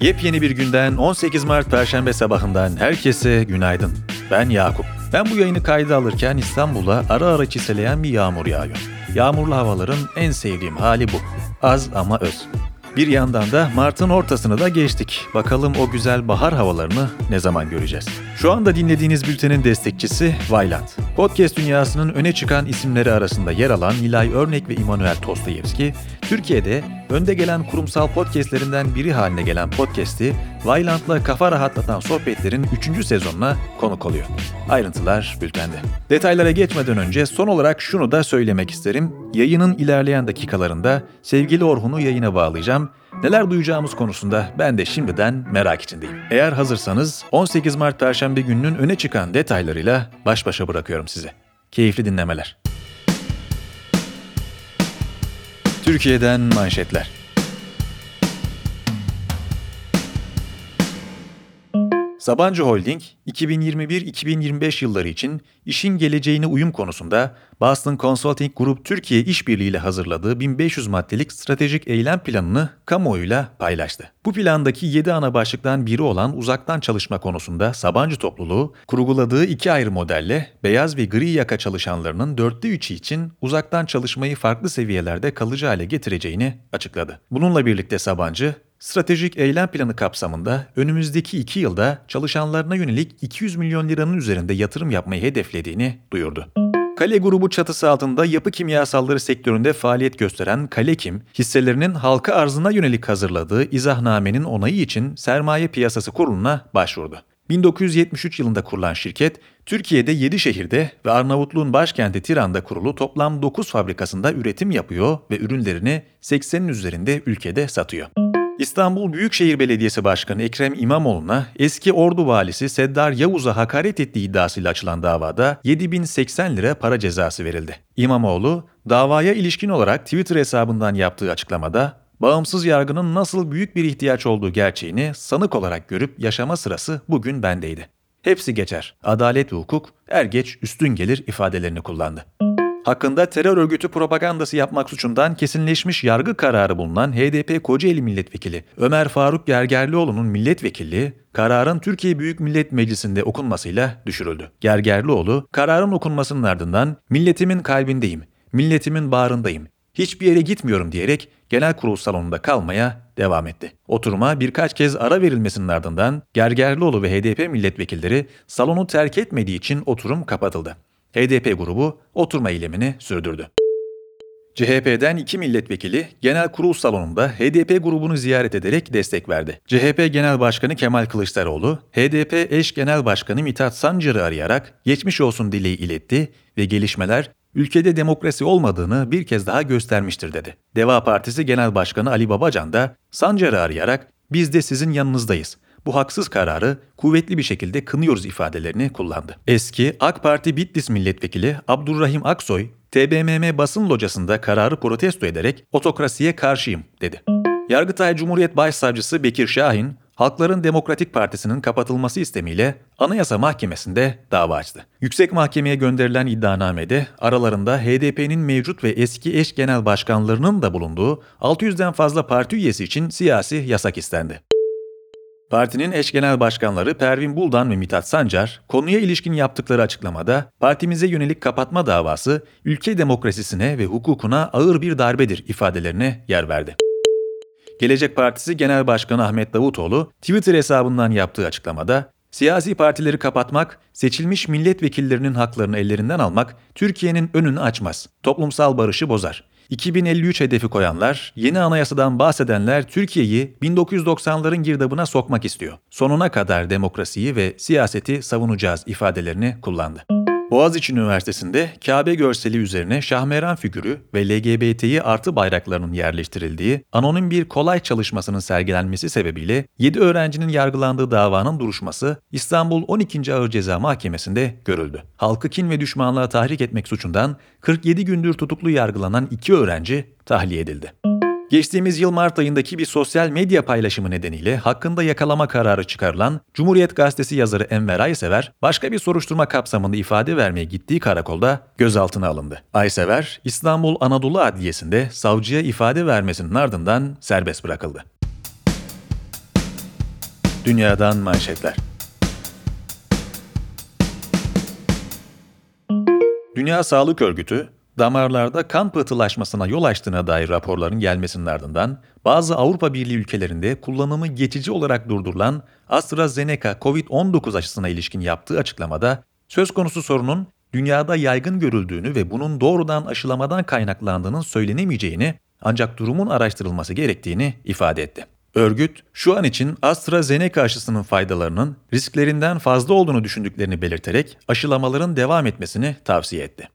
Yepyeni bir günden 18 Mart Perşembe sabahından herkese günaydın. Ben Yakup. Ben bu yayını kayda alırken İstanbul'a ara ara çiseleyen bir yağmur yağıyor. Yağmurlu havaların en sevdiğim hali bu. Az ama öz. Bir yandan da Mart'ın ortasını da geçtik. Bakalım o güzel bahar havalarını ne zaman göreceğiz? Şu anda dinlediğiniz bültenin destekçisi Vayland. Podcast dünyasının öne çıkan isimleri arasında yer alan Nilay Örnek ve Immanuel Tostoyevski, Türkiye'de önde gelen kurumsal podcastlerinden biri haline gelen podcast'i Vayland'la kafa rahatlatan sohbetlerin 3. sezonuna konuk oluyor. Ayrıntılar bültende. Detaylara geçmeden önce son olarak şunu da söylemek isterim. Yayının ilerleyen dakikalarında sevgili Orhun'u yayına bağlayacağım. Neler duyacağımız konusunda ben de şimdiden merak içindeyim. Eğer hazırsanız 18 Mart Perşembe gününün öne çıkan detaylarıyla baş başa bırakıyorum sizi. Keyifli dinlemeler. Türkiye'den manşetler. Sabancı Holding, 2021-2025 yılları için işin geleceğine uyum konusunda Boston Consulting Group Türkiye İşbirliği ile hazırladığı 1500 maddelik stratejik eylem planını kamuoyuyla paylaştı. Bu plandaki 7 ana başlıktan biri olan uzaktan çalışma konusunda Sabancı topluluğu, kurguladığı iki ayrı modelle beyaz ve gri yaka çalışanlarının dörtte üçü için uzaktan çalışmayı farklı seviyelerde kalıcı hale getireceğini açıkladı. Bununla birlikte Sabancı, Stratejik eylem planı kapsamında önümüzdeki iki yılda çalışanlarına yönelik 200 milyon liranın üzerinde yatırım yapmayı hedeflediğini duyurdu. Kale grubu çatısı altında yapı kimyasalları sektöründe faaliyet gösteren Kalekim, hisselerinin halka arzına yönelik hazırladığı izahnamenin onayı için Sermaye Piyasası Kurulu'na başvurdu. 1973 yılında kurulan şirket, Türkiye'de 7 şehirde ve Arnavutluğun başkenti Tiran'da kurulu toplam 9 fabrikasında üretim yapıyor ve ürünlerini 80'in üzerinde ülkede satıyor. İstanbul Büyükşehir Belediyesi Başkanı Ekrem İmamoğlu'na eski Ordu Valisi Seddar Yavuz'a hakaret ettiği iddiasıyla açılan davada 7080 lira para cezası verildi. İmamoğlu, davaya ilişkin olarak Twitter hesabından yaptığı açıklamada, bağımsız yargının nasıl büyük bir ihtiyaç olduğu gerçeğini sanık olarak görüp yaşama sırası bugün bendeydi. Hepsi geçer. Adalet ve hukuk er geç üstün gelir ifadelerini kullandı hakkında terör örgütü propagandası yapmak suçundan kesinleşmiş yargı kararı bulunan HDP Kocaeli Milletvekili Ömer Faruk Gergerlioğlu'nun milletvekilliği kararın Türkiye Büyük Millet Meclisi'nde okunmasıyla düşürüldü. Gergerlioğlu kararın okunmasının ardından milletimin kalbindeyim, milletimin bağrındayım, hiçbir yere gitmiyorum diyerek genel kurul salonunda kalmaya devam etti. Oturuma birkaç kez ara verilmesinin ardından Gergerlioğlu ve HDP milletvekilleri salonu terk etmediği için oturum kapatıldı. HDP grubu oturma eylemini sürdürdü. CHP'den iki milletvekili genel kurul salonunda HDP grubunu ziyaret ederek destek verdi. CHP Genel Başkanı Kemal Kılıçdaroğlu, HDP eş genel başkanı Mithat Sancar'ı arayarak geçmiş olsun dileği iletti ve gelişmeler ülkede demokrasi olmadığını bir kez daha göstermiştir dedi. Deva Partisi Genel Başkanı Ali Babacan da Sancar'ı arayarak biz de sizin yanınızdayız bu haksız kararı kuvvetli bir şekilde kınıyoruz ifadelerini kullandı. Eski AK Parti Bitlis milletvekili Abdurrahim Aksoy, TBMM basın locasında kararı protesto ederek otokrasiye karşıyım dedi. Yargıtay Cumhuriyet Başsavcısı Bekir Şahin, Halkların Demokratik Partisi'nin kapatılması istemiyle Anayasa Mahkemesi'nde dava açtı. Yüksek Mahkemeye gönderilen iddianamede aralarında HDP'nin mevcut ve eski eş genel başkanlarının da bulunduğu 600'den fazla parti üyesi için siyasi yasak istendi. Partinin eş genel başkanları Pervin Buldan ve Mithat Sancar, konuya ilişkin yaptıkları açıklamada, partimize yönelik kapatma davası ülke demokrasisine ve hukukuna ağır bir darbedir ifadelerine yer verdi. Gelecek Partisi Genel Başkanı Ahmet Davutoğlu, Twitter hesabından yaptığı açıklamada, siyasi partileri kapatmak, seçilmiş milletvekillerinin haklarını ellerinden almak Türkiye'nin önünü açmaz, toplumsal barışı bozar. 2053 hedefi koyanlar, yeni anayasadan bahsedenler Türkiye'yi 1990'ların girdabına sokmak istiyor. Sonuna kadar demokrasiyi ve siyaseti savunacağız ifadelerini kullandı. Boğaziçi Üniversitesi'nde Kabe görseli üzerine Şahmeran figürü ve LGBT'yi artı bayraklarının yerleştirildiği anonim bir kolay çalışmasının sergilenmesi sebebiyle 7 öğrencinin yargılandığı davanın duruşması İstanbul 12. Ağır Ceza Mahkemesi'nde görüldü. Halkı kin ve düşmanlığa tahrik etmek suçundan 47 gündür tutuklu yargılanan iki öğrenci tahliye edildi. Geçtiğimiz yıl Mart ayındaki bir sosyal medya paylaşımı nedeniyle hakkında yakalama kararı çıkarılan Cumhuriyet Gazetesi yazarı Enver Aysever, başka bir soruşturma kapsamında ifade vermeye gittiği karakolda gözaltına alındı. Aysever, İstanbul Anadolu Adliyesi'nde savcıya ifade vermesinin ardından serbest bırakıldı. Dünyadan manşetler. Dünya Sağlık Örgütü, damarlarda kan pıhtılaşmasına yol açtığına dair raporların gelmesinin ardından bazı Avrupa Birliği ülkelerinde kullanımı geçici olarak durdurulan AstraZeneca COVID-19 aşısına ilişkin yaptığı açıklamada söz konusu sorunun dünyada yaygın görüldüğünü ve bunun doğrudan aşılamadan kaynaklandığının söylenemeyeceğini ancak durumun araştırılması gerektiğini ifade etti. Örgüt, şu an için AstraZeneca aşısının faydalarının risklerinden fazla olduğunu düşündüklerini belirterek aşılamaların devam etmesini tavsiye etti.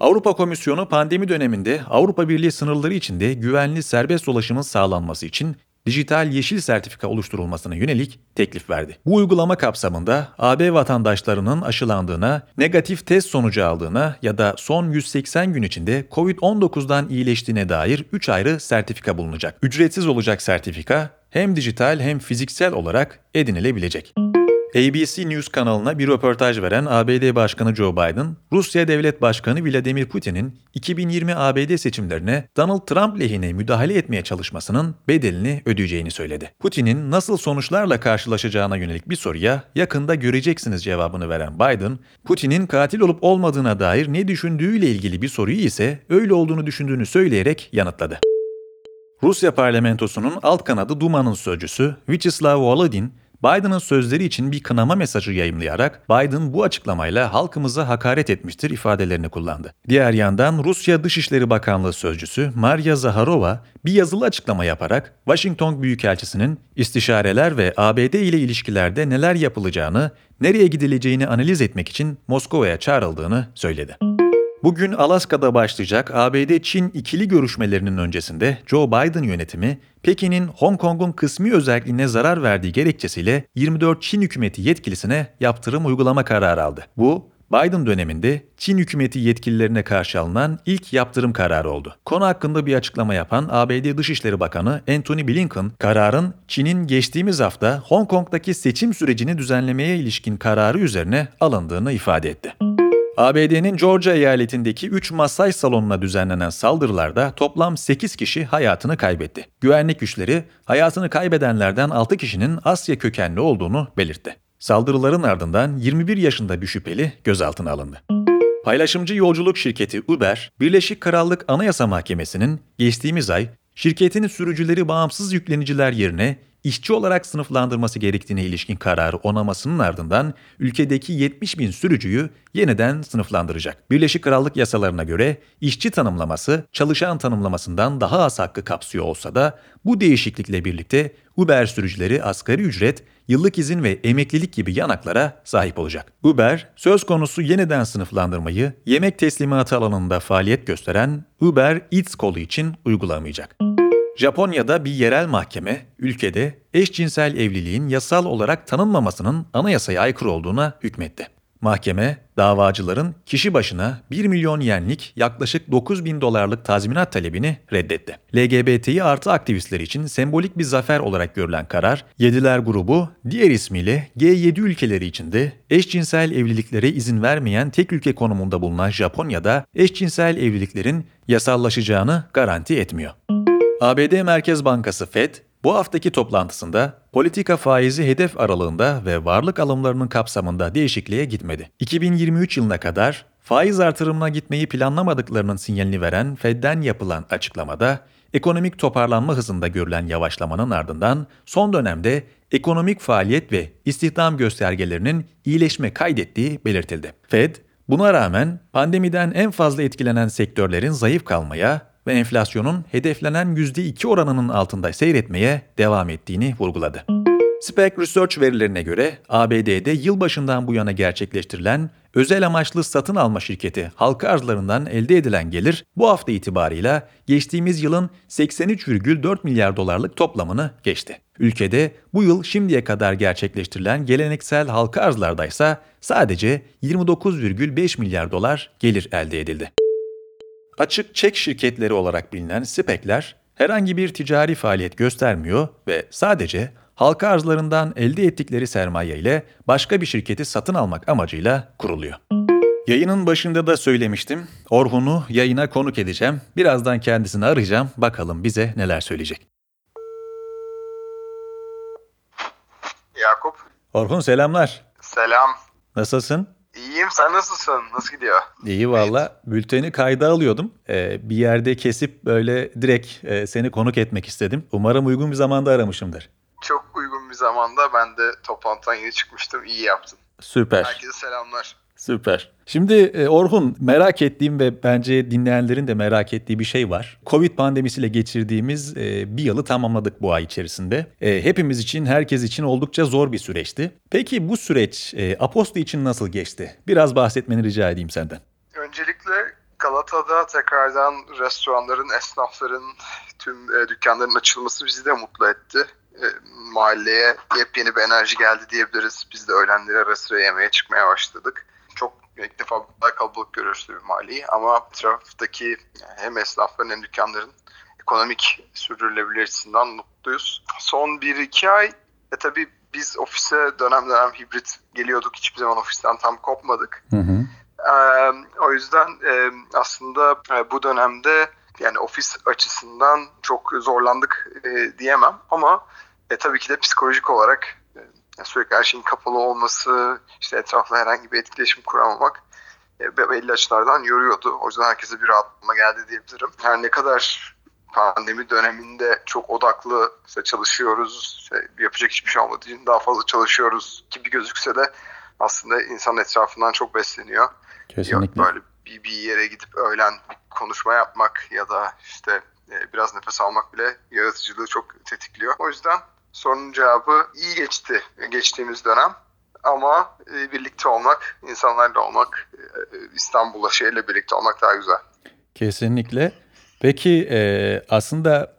Avrupa Komisyonu pandemi döneminde Avrupa Birliği sınırları içinde güvenli serbest dolaşımın sağlanması için dijital yeşil sertifika oluşturulmasına yönelik teklif verdi. Bu uygulama kapsamında AB vatandaşlarının aşılandığına, negatif test sonucu aldığına ya da son 180 gün içinde COVID-19'dan iyileştiğine dair 3 ayrı sertifika bulunacak. Ücretsiz olacak sertifika hem dijital hem fiziksel olarak edinilebilecek. ABC News kanalına bir röportaj veren ABD Başkanı Joe Biden, Rusya Devlet Başkanı Vladimir Putin'in 2020 ABD seçimlerine Donald Trump lehine müdahale etmeye çalışmasının bedelini ödeyeceğini söyledi. Putin'in nasıl sonuçlarla karşılaşacağına yönelik bir soruya yakında göreceksiniz cevabını veren Biden, Putin'in katil olup olmadığına dair ne düşündüğüyle ilgili bir soruyu ise öyle olduğunu düşündüğünü söyleyerek yanıtladı. Rusya parlamentosunun alt kanadı Duma'nın sözcüsü Vyacheslav Volodin, Biden'ın sözleri için bir kınama mesajı yayımlayarak Biden bu açıklamayla halkımıza hakaret etmiştir ifadelerini kullandı. Diğer yandan Rusya Dışişleri Bakanlığı sözcüsü Maria Zaharova bir yazılı açıklama yaparak Washington Büyükelçisi'nin istişareler ve ABD ile ilişkilerde neler yapılacağını, nereye gidileceğini analiz etmek için Moskova'ya çağrıldığını söyledi. Bugün Alaska'da başlayacak ABD-Çin ikili görüşmelerinin öncesinde Joe Biden yönetimi, Pekin'in Hong Kong'un kısmi özelliğine zarar verdiği gerekçesiyle 24 Çin hükümeti yetkilisine yaptırım uygulama kararı aldı. Bu, Biden döneminde Çin hükümeti yetkililerine karşı alınan ilk yaptırım kararı oldu. Konu hakkında bir açıklama yapan ABD Dışişleri Bakanı Antony Blinken, kararın Çin'in geçtiğimiz hafta Hong Kong'daki seçim sürecini düzenlemeye ilişkin kararı üzerine alındığını ifade etti. ABD'nin Georgia eyaletindeki 3 masaj salonuna düzenlenen saldırılarda toplam 8 kişi hayatını kaybetti. Güvenlik güçleri hayatını kaybedenlerden 6 kişinin Asya kökenli olduğunu belirtti. Saldırıların ardından 21 yaşında bir şüpheli gözaltına alındı. Paylaşımcı yolculuk şirketi Uber, Birleşik Krallık Anayasa Mahkemesi'nin geçtiğimiz ay şirketin sürücüleri bağımsız yükleniciler yerine işçi olarak sınıflandırması gerektiğine ilişkin kararı onamasının ardından ülkedeki 70 bin sürücüyü yeniden sınıflandıracak. Birleşik Krallık yasalarına göre işçi tanımlaması çalışan tanımlamasından daha az hakkı kapsıyor olsa da bu değişiklikle birlikte Uber sürücüleri asgari ücret, yıllık izin ve emeklilik gibi yanaklara sahip olacak. Uber, söz konusu yeniden sınıflandırmayı yemek teslimatı alanında faaliyet gösteren Uber Eats kolu için uygulamayacak. Japonya'da bir yerel mahkeme ülkede eşcinsel evliliğin yasal olarak tanınmamasının anayasaya aykırı olduğuna hükmetti. Mahkeme, davacıların kişi başına 1 milyon yenlik yaklaşık 9 bin dolarlık tazminat talebini reddetti. LGBTİ artı aktivistleri için sembolik bir zafer olarak görülen karar, Yediler grubu diğer ismiyle G7 ülkeleri içinde eşcinsel evliliklere izin vermeyen tek ülke konumunda bulunan Japonya'da eşcinsel evliliklerin yasallaşacağını garanti etmiyor. ABD Merkez Bankası Fed, bu haftaki toplantısında politika faizi hedef aralığında ve varlık alımlarının kapsamında değişikliğe gitmedi. 2023 yılına kadar faiz artırımına gitmeyi planlamadıklarının sinyalini veren Fed'den yapılan açıklamada, ekonomik toparlanma hızında görülen yavaşlamanın ardından son dönemde ekonomik faaliyet ve istihdam göstergelerinin iyileşme kaydettiği belirtildi. Fed, buna rağmen pandemiden en fazla etkilenen sektörlerin zayıf kalmaya ve enflasyonun hedeflenen %2 oranının altında seyretmeye devam ettiğini vurguladı. Spec Research verilerine göre ABD'de yılbaşından bu yana gerçekleştirilen özel amaçlı satın alma şirketi halka arzlarından elde edilen gelir bu hafta itibarıyla geçtiğimiz yılın 83,4 milyar dolarlık toplamını geçti. Ülkede bu yıl şimdiye kadar gerçekleştirilen geleneksel halka arzlardaysa sadece 29,5 milyar dolar gelir elde edildi. Açık çek şirketleri olarak bilinen SPEC'ler herhangi bir ticari faaliyet göstermiyor ve sadece halka arzlarından elde ettikleri sermaye ile başka bir şirketi satın almak amacıyla kuruluyor. Yayının başında da söylemiştim. Orhun'u yayına konuk edeceğim. Birazdan kendisini arayacağım. Bakalım bize neler söyleyecek. İyi Orhun selamlar. Selam. Nasılsın? İyiyim. Sen nasılsın? Nasıl gidiyor? İyi valla. Bülteni kayda alıyordum. Ee, bir yerde kesip böyle direkt e, seni konuk etmek istedim. Umarım uygun bir zamanda aramışımdır. Çok uygun bir zamanda ben de toplantıdan yeni çıkmıştım. İyi yaptın. Süper. Herkese selamlar. Süper. Şimdi e, Orhun merak ettiğim ve bence dinleyenlerin de merak ettiği bir şey var. Covid pandemisiyle geçirdiğimiz e, bir yılı tamamladık bu ay içerisinde. E, hepimiz için, herkes için oldukça zor bir süreçti. Peki bu süreç Aposto için nasıl geçti? Biraz bahsetmeni rica edeyim senden. Öncelikle Galata'da tekrardan restoranların, esnafların, tüm dükkanların açılması bizi de mutlu etti mahalleye yepyeni bir enerji geldi diyebiliriz. Biz de öğlenleri ara sıra yemeğe çıkmaya başladık. Çok ilk defa daha kalabalık görüyoruz bir mahalleyi ama etraftaki hem esnafların hem dükkanların ekonomik sürdürülebilir açısından mutluyuz. Son 1-2 ay e tabii biz ofise dönem dönem hibrit geliyorduk. Hiçbir zaman ofisten tam kopmadık. Hı hı. Ee, o yüzden e, aslında e, bu dönemde yani ofis açısından çok zorlandık e, diyemem ama e, tabii ki de psikolojik olarak e, sürekli her şeyin kapalı olması, işte etrafla herhangi bir etkileşim kuramamak e, belli açılardan yoruyordu. O yüzden herkese bir rahatlama geldi diyebilirim. Her ne kadar pandemi döneminde çok odaklı işte çalışıyoruz, işte yapacak hiçbir şey olmadığı için daha fazla çalışıyoruz gibi gözükse de aslında insan etrafından çok besleniyor. Kesinlikle. Yok böyle bir, bir yere gidip öğlen bir konuşma yapmak ya da işte e, biraz nefes almak bile yaratıcılığı çok tetikliyor. O yüzden sorunun cevabı iyi geçti geçtiğimiz dönem. Ama e, birlikte olmak, insanlarla olmak, e, İstanbul'la şehirle birlikte olmak daha güzel. Kesinlikle. Peki e, aslında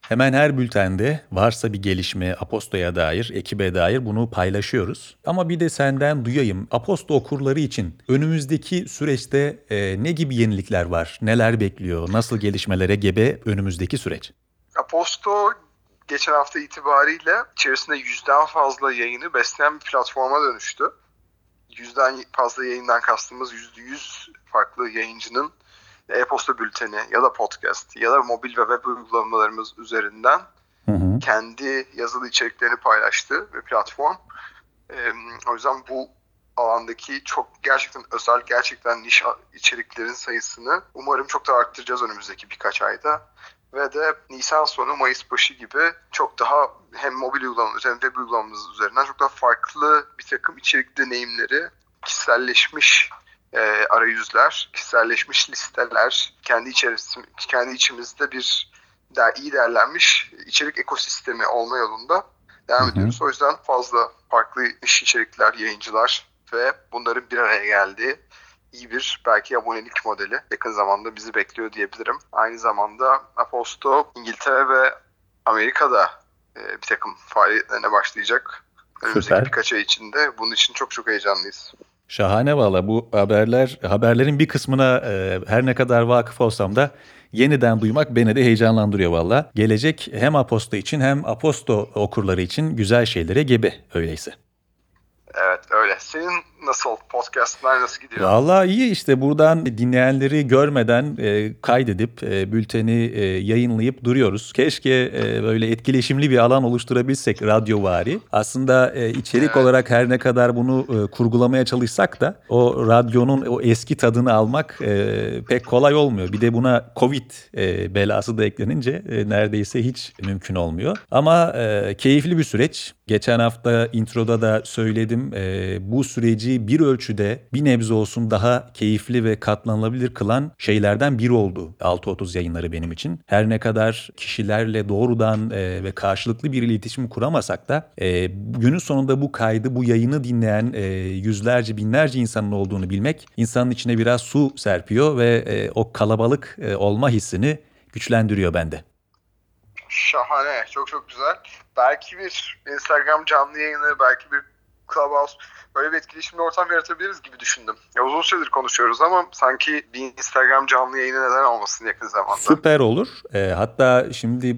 hemen her bültende varsa bir gelişme Aposto'ya dair, ekibe dair bunu paylaşıyoruz. Ama bir de senden duyayım. Aposto okurları için önümüzdeki süreçte e, ne gibi yenilikler var? Neler bekliyor? Nasıl gelişmelere gebe önümüzdeki süreç? Aposto geçen hafta itibariyle içerisinde yüzden fazla yayını besleyen bir platforma dönüştü. Yüzden fazla yayından kastımız yüzde yüz farklı yayıncının e-posta bülteni ya da podcast ya da mobil ve web uygulamalarımız üzerinden hı hı. kendi yazılı içeriklerini paylaştığı bir platform. Ee, o yüzden bu alandaki çok gerçekten özel, gerçekten niş içeriklerin sayısını umarım çok da arttıracağız önümüzdeki birkaç ayda ve de Nisan sonu Mayıs başı gibi çok daha hem mobil uygulamamız hem web uygulamamız üzerinden çok daha farklı bir takım içerik deneyimleri, kişiselleşmiş e, arayüzler, kişiselleşmiş listeler, kendi içerisinde kendi içimizde bir daha iyi değerlenmiş içerik ekosistemi olma yolunda devam Hı-hı. ediyoruz. O yüzden fazla farklı iş içerikler, yayıncılar ve bunların bir araya geldiği iyi bir belki abonelik modeli yakın zamanda bizi bekliyor diyebilirim. Aynı zamanda Aposto İngiltere ve Amerika'da e, bir takım faaliyetlerine başlayacak. Önümüzdeki Süper. birkaç ay içinde. Bunun için çok çok heyecanlıyız. Şahane valla bu haberler haberlerin bir kısmına e, her ne kadar vakıf olsam da yeniden duymak beni de heyecanlandırıyor valla. Gelecek hem Aposto için hem Aposto okurları için güzel şeylere gebe öyleyse. Evet öyle. Senin nasıl podcastlar nasıl gidiyor? Valla iyi işte buradan dinleyenleri görmeden e, kaydedip e, bülteni e, yayınlayıp duruyoruz. Keşke e, böyle etkileşimli bir alan oluşturabilsek radyovari. Aslında e, içerik evet. olarak her ne kadar bunu e, kurgulamaya çalışsak da o radyonun o eski tadını almak e, pek kolay olmuyor. Bir de buna Covid e, belası da eklenince e, neredeyse hiç mümkün olmuyor. Ama e, keyifli bir süreç. Geçen hafta introda da söyledim e, bu süreci bir ölçüde bir nebze olsun daha keyifli ve katlanılabilir kılan şeylerden biri oldu 6.30 yayınları benim için. Her ne kadar kişilerle doğrudan e, ve karşılıklı bir iletişim kuramasak da e, günün sonunda bu kaydı, bu yayını dinleyen e, yüzlerce, binlerce insanın olduğunu bilmek insanın içine biraz su serpiyor ve e, o kalabalık e, olma hissini güçlendiriyor bende. Şahane, çok çok güzel. Belki bir Instagram canlı yayını, belki bir Clubhouse böyle bir etkileşimli ortam yaratabiliriz gibi düşündüm. Ya uzun süredir konuşuyoruz ama sanki bir Instagram canlı yayını neden olmasın yakın zamanda. Süper olur. E, hatta şimdi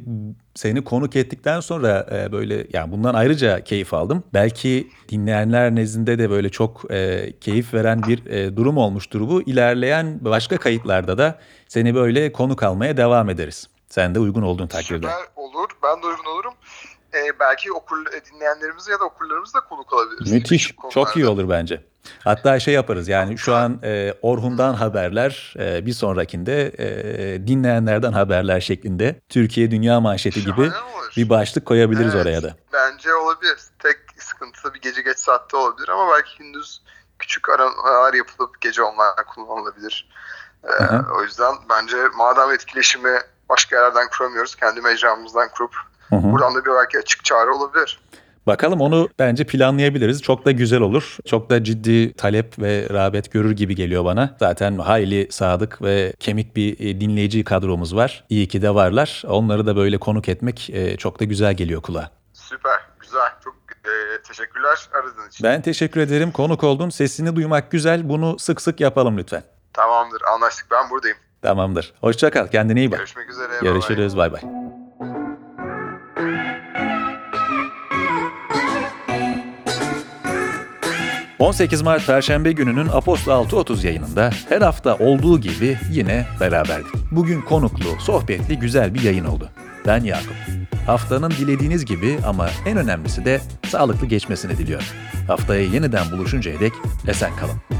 seni konuk ettikten sonra e, böyle yani bundan ayrıca keyif aldım. Belki dinleyenler nezdinde de böyle çok e, keyif veren bir e, durum olmuştur bu. İlerleyen başka kayıtlarda da seni böyle konuk almaya devam ederiz. Sen de uygun olduğun takdirde. Süper olur. Ben de uygun olurum. E, belki okur, dinleyenlerimiz ya da okurlarımız da konuk alabiliriz. Müthiş. Çok iyi olur bence. Hatta şey yaparız yani şu an e, Orhun'dan haberler bir sonrakinde dinleyenlerden haberler şeklinde Türkiye Dünya Manşeti gibi Şahane olur. bir başlık koyabiliriz Evet, oraya da. Bence olabilir. Tek sıkıntı bir gece geç saatte olabilir ama belki gündüz küçük aramalar yapılıp gece onlar kullanılabilir. Aha. o yüzden bence madem etkileşimi başka yerlerden kuramıyoruz, kendi mecramızdan kurup Hı hı. buradan da bir belki açık çağrı olabilir. Bakalım onu bence planlayabiliriz. Çok da güzel olur. Çok da ciddi talep ve rağbet görür gibi geliyor bana. Zaten hayli sadık ve kemik bir e, dinleyici kadromuz var. İyi ki de varlar. Onları da böyle konuk etmek e, çok da güzel geliyor kulağa. Süper, güzel. Çok e, teşekkürler aradığın için. Ben teşekkür ederim. Konuk oldun. Sesini duymak güzel. Bunu sık sık yapalım lütfen. Tamamdır, anlaştık. Ben buradayım. Tamamdır. Hoşça kal. Kendine iyi bak. Görüşmek üzere. Görüşürüz. Bay bay. ...18 Mart Perşembe gününün Aposto 6.30 yayınında... ...her hafta olduğu gibi yine beraberdik. Bugün konuklu, sohbetli güzel bir yayın oldu. Ben Yakup. Haftanın dilediğiniz gibi ama en önemlisi de sağlıklı geçmesini diliyorum. Haftaya yeniden buluşuncaya dek esen kalın.